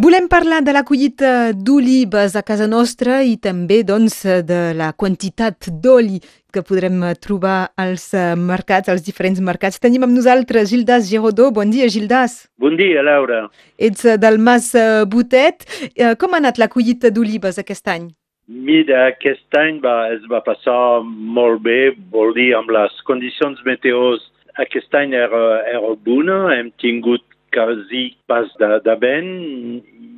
Volem parlar de la collita d'olives a casa nostra i també doncs, de la quantitat d'oli que podrem trobar als eh, mercats, als diferents mercats. Tenim amb nosaltres Gildas Girodó. Bon dia, Gildas. Bon dia, Laura. Ets eh, del Mas eh, Botet. Com ha anat la collita d'olives aquest any? Mira, aquest any va, es va passar molt bé, vol dir, amb les condicions meteors. Aquest any era, era bona, hem tingut quasi pas de, de vent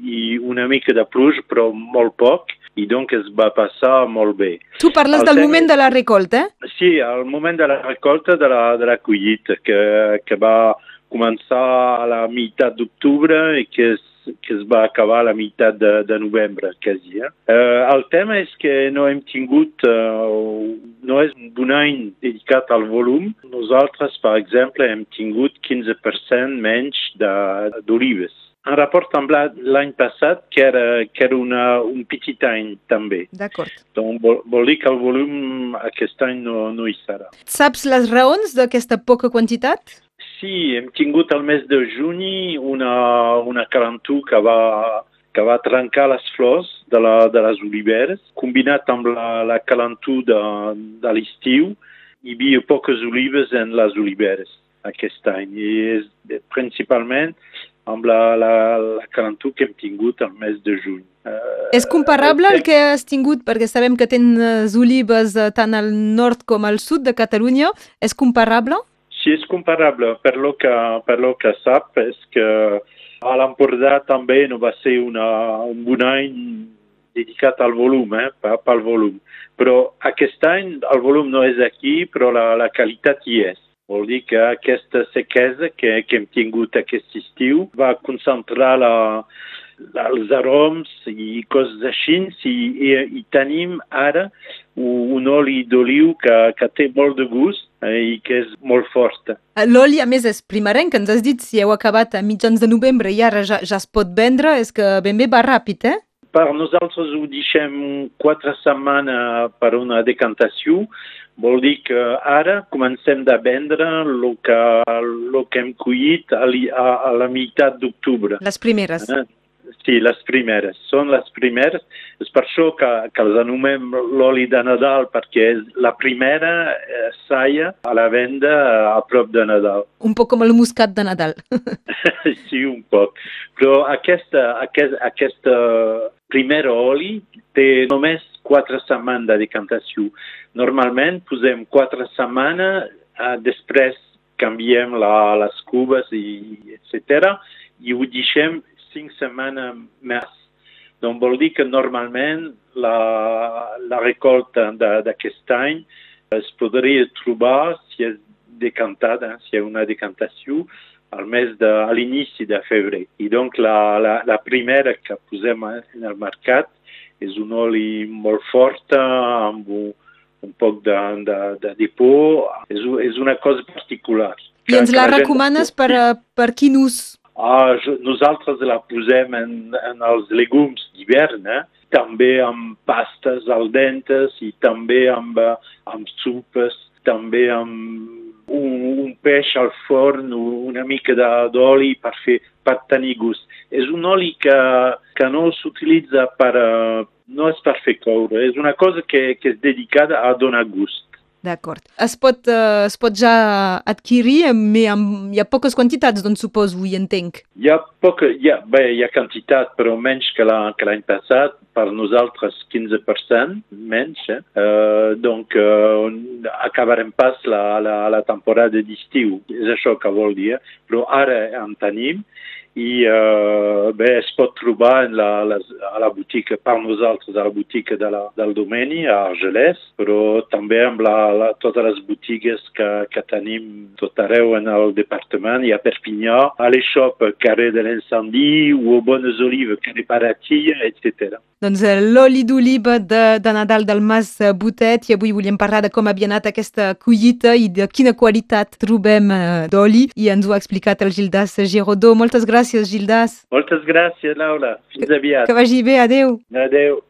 i una mica de pluja, però molt poc, i donc es va passar molt bé. Tu parles el del ten... moment de la recolta? Sí, al moment de la recolta de la, de la collita, que, que va començar a la meitat d'octubre i que que es va acabar a la meitat de, de novembre, quasi. Eh? Uh, el tema és que no hem tingut, uh, no és un any dedicat al volum. Nosaltres, per exemple, hem tingut 15% menys d'olives en rapport amb l'any passat, que era, que era una, un petit any també. D'acord. Donc vol, vol dir que el volum aquest any no, no hi serà. Saps les raons d'aquesta poca quantitat? Sí, hem tingut al mes de juny una, una calentur que va, que va trencar les flors de, la, de les oliveres, combinat amb la, la calentur de, de l'estiu, hi havia poques olives en les oliveres aquest any. I és, principalment amb la, la, la calentur que hem tingut al mes de juny. Uh, és comparable el que has tingut, perquè sabem que tens olives eh, tant al nord com al sud de Catalunya. És comparable? Sí, és comparable. Per lo que, per lo que sap és que a l'Empordà també no va ser una, un bon any dedicat al volum, eh, pel volum. Però aquest any el volum no és aquí, però la, la qualitat hi és. Vol dir que aquesta sequesa que, que hem tingut aquest estiu va concentrar la, els aroms i coses així i, i, i tenim ara un oli d'oliu que, que té molt de gust i que és molt forta. L'oli, a més, és primerenc, ens has dit si heu acabat a mitjans de novembre i ara ja, ja es pot vendre, és que ben bé va ràpid, eh? Per nosaltres ho deixem quatre setmanes per una decantació, Vol dir que ara comencem a vendre el que, el que hem collit a, a, a la meitat d'octubre. Les primeres. Eh? Sí, les primeres. Són les primeres. És per això que, que els anomem l'oli de Nadal, perquè és la primera eh, saia a la venda a prop de Nadal. Un poc com el muscat de Nadal. sí, un poc. Però aquesta, aquest, aquesta primera oli té només quatre setmanes de decantació. Normalment posem quatre setmanes, eh, després canviem la, les cubes i etc. i ho deixem cinc setmanes més. Donc vol dir que normalment la, la recolta d'aquest any es podria trobar, si és decantada, si hi ha una decantació, al mes de, a l'inici de febrer. I donc la, la, la primera que posem en el mercat és un oli molt fort amb un, un poc de, de, de dipó. És, és una cosa particular. I ens la, la recomanes gent... per, per quin ús? Ah, nosaltres la posem en, en els legums d'hivern, eh? també amb pastes al dentes i també amb, amb sopes, també amb un, un peix al forn, una mica d'oli per, fer, per tenir gust. És un oli que, que no s'utilitza per, no és per fer coure, és una cosa que, que és dedicada a donar gust. D'acord. Es, pot, uh, es pot ja adquirir, però hi ha poques quantitats, doncs suposo, ho entenc. Hi ha, poca, hi ha, bé, hi ha quantitat, però menys que l'any passat, per nosaltres 15% menys. Eh? Uh, donc, uh, acabarem pas la, la, la temporada d'estiu, és això que vol dir, però ara en tenim i uh, bé, es pot trobar en la, la, a la botiga, per nosaltres, a la botiga de la, del domeni, a Argelès, però també amb la, la, totes les botigues que, que tenim tot arreu en el departament, i a Perpinyà, a l'Eixop, carrer de l'Incendi, o a Bones Olives, carrer Paratilla, etc. Doncs eh, l'oli d'oliva de, de Nadal del Mas Botet, i avui volíem parlar de com havia anat aquesta collita i de quina qualitat trobem eh, d'oli, i ens ho ha explicat el Gildas Girodó. Moltes gràcies gràcies, Gildas. Moltes gràcies, Laura. Fins aviat. Que vagi bé. Adéu. Adéu.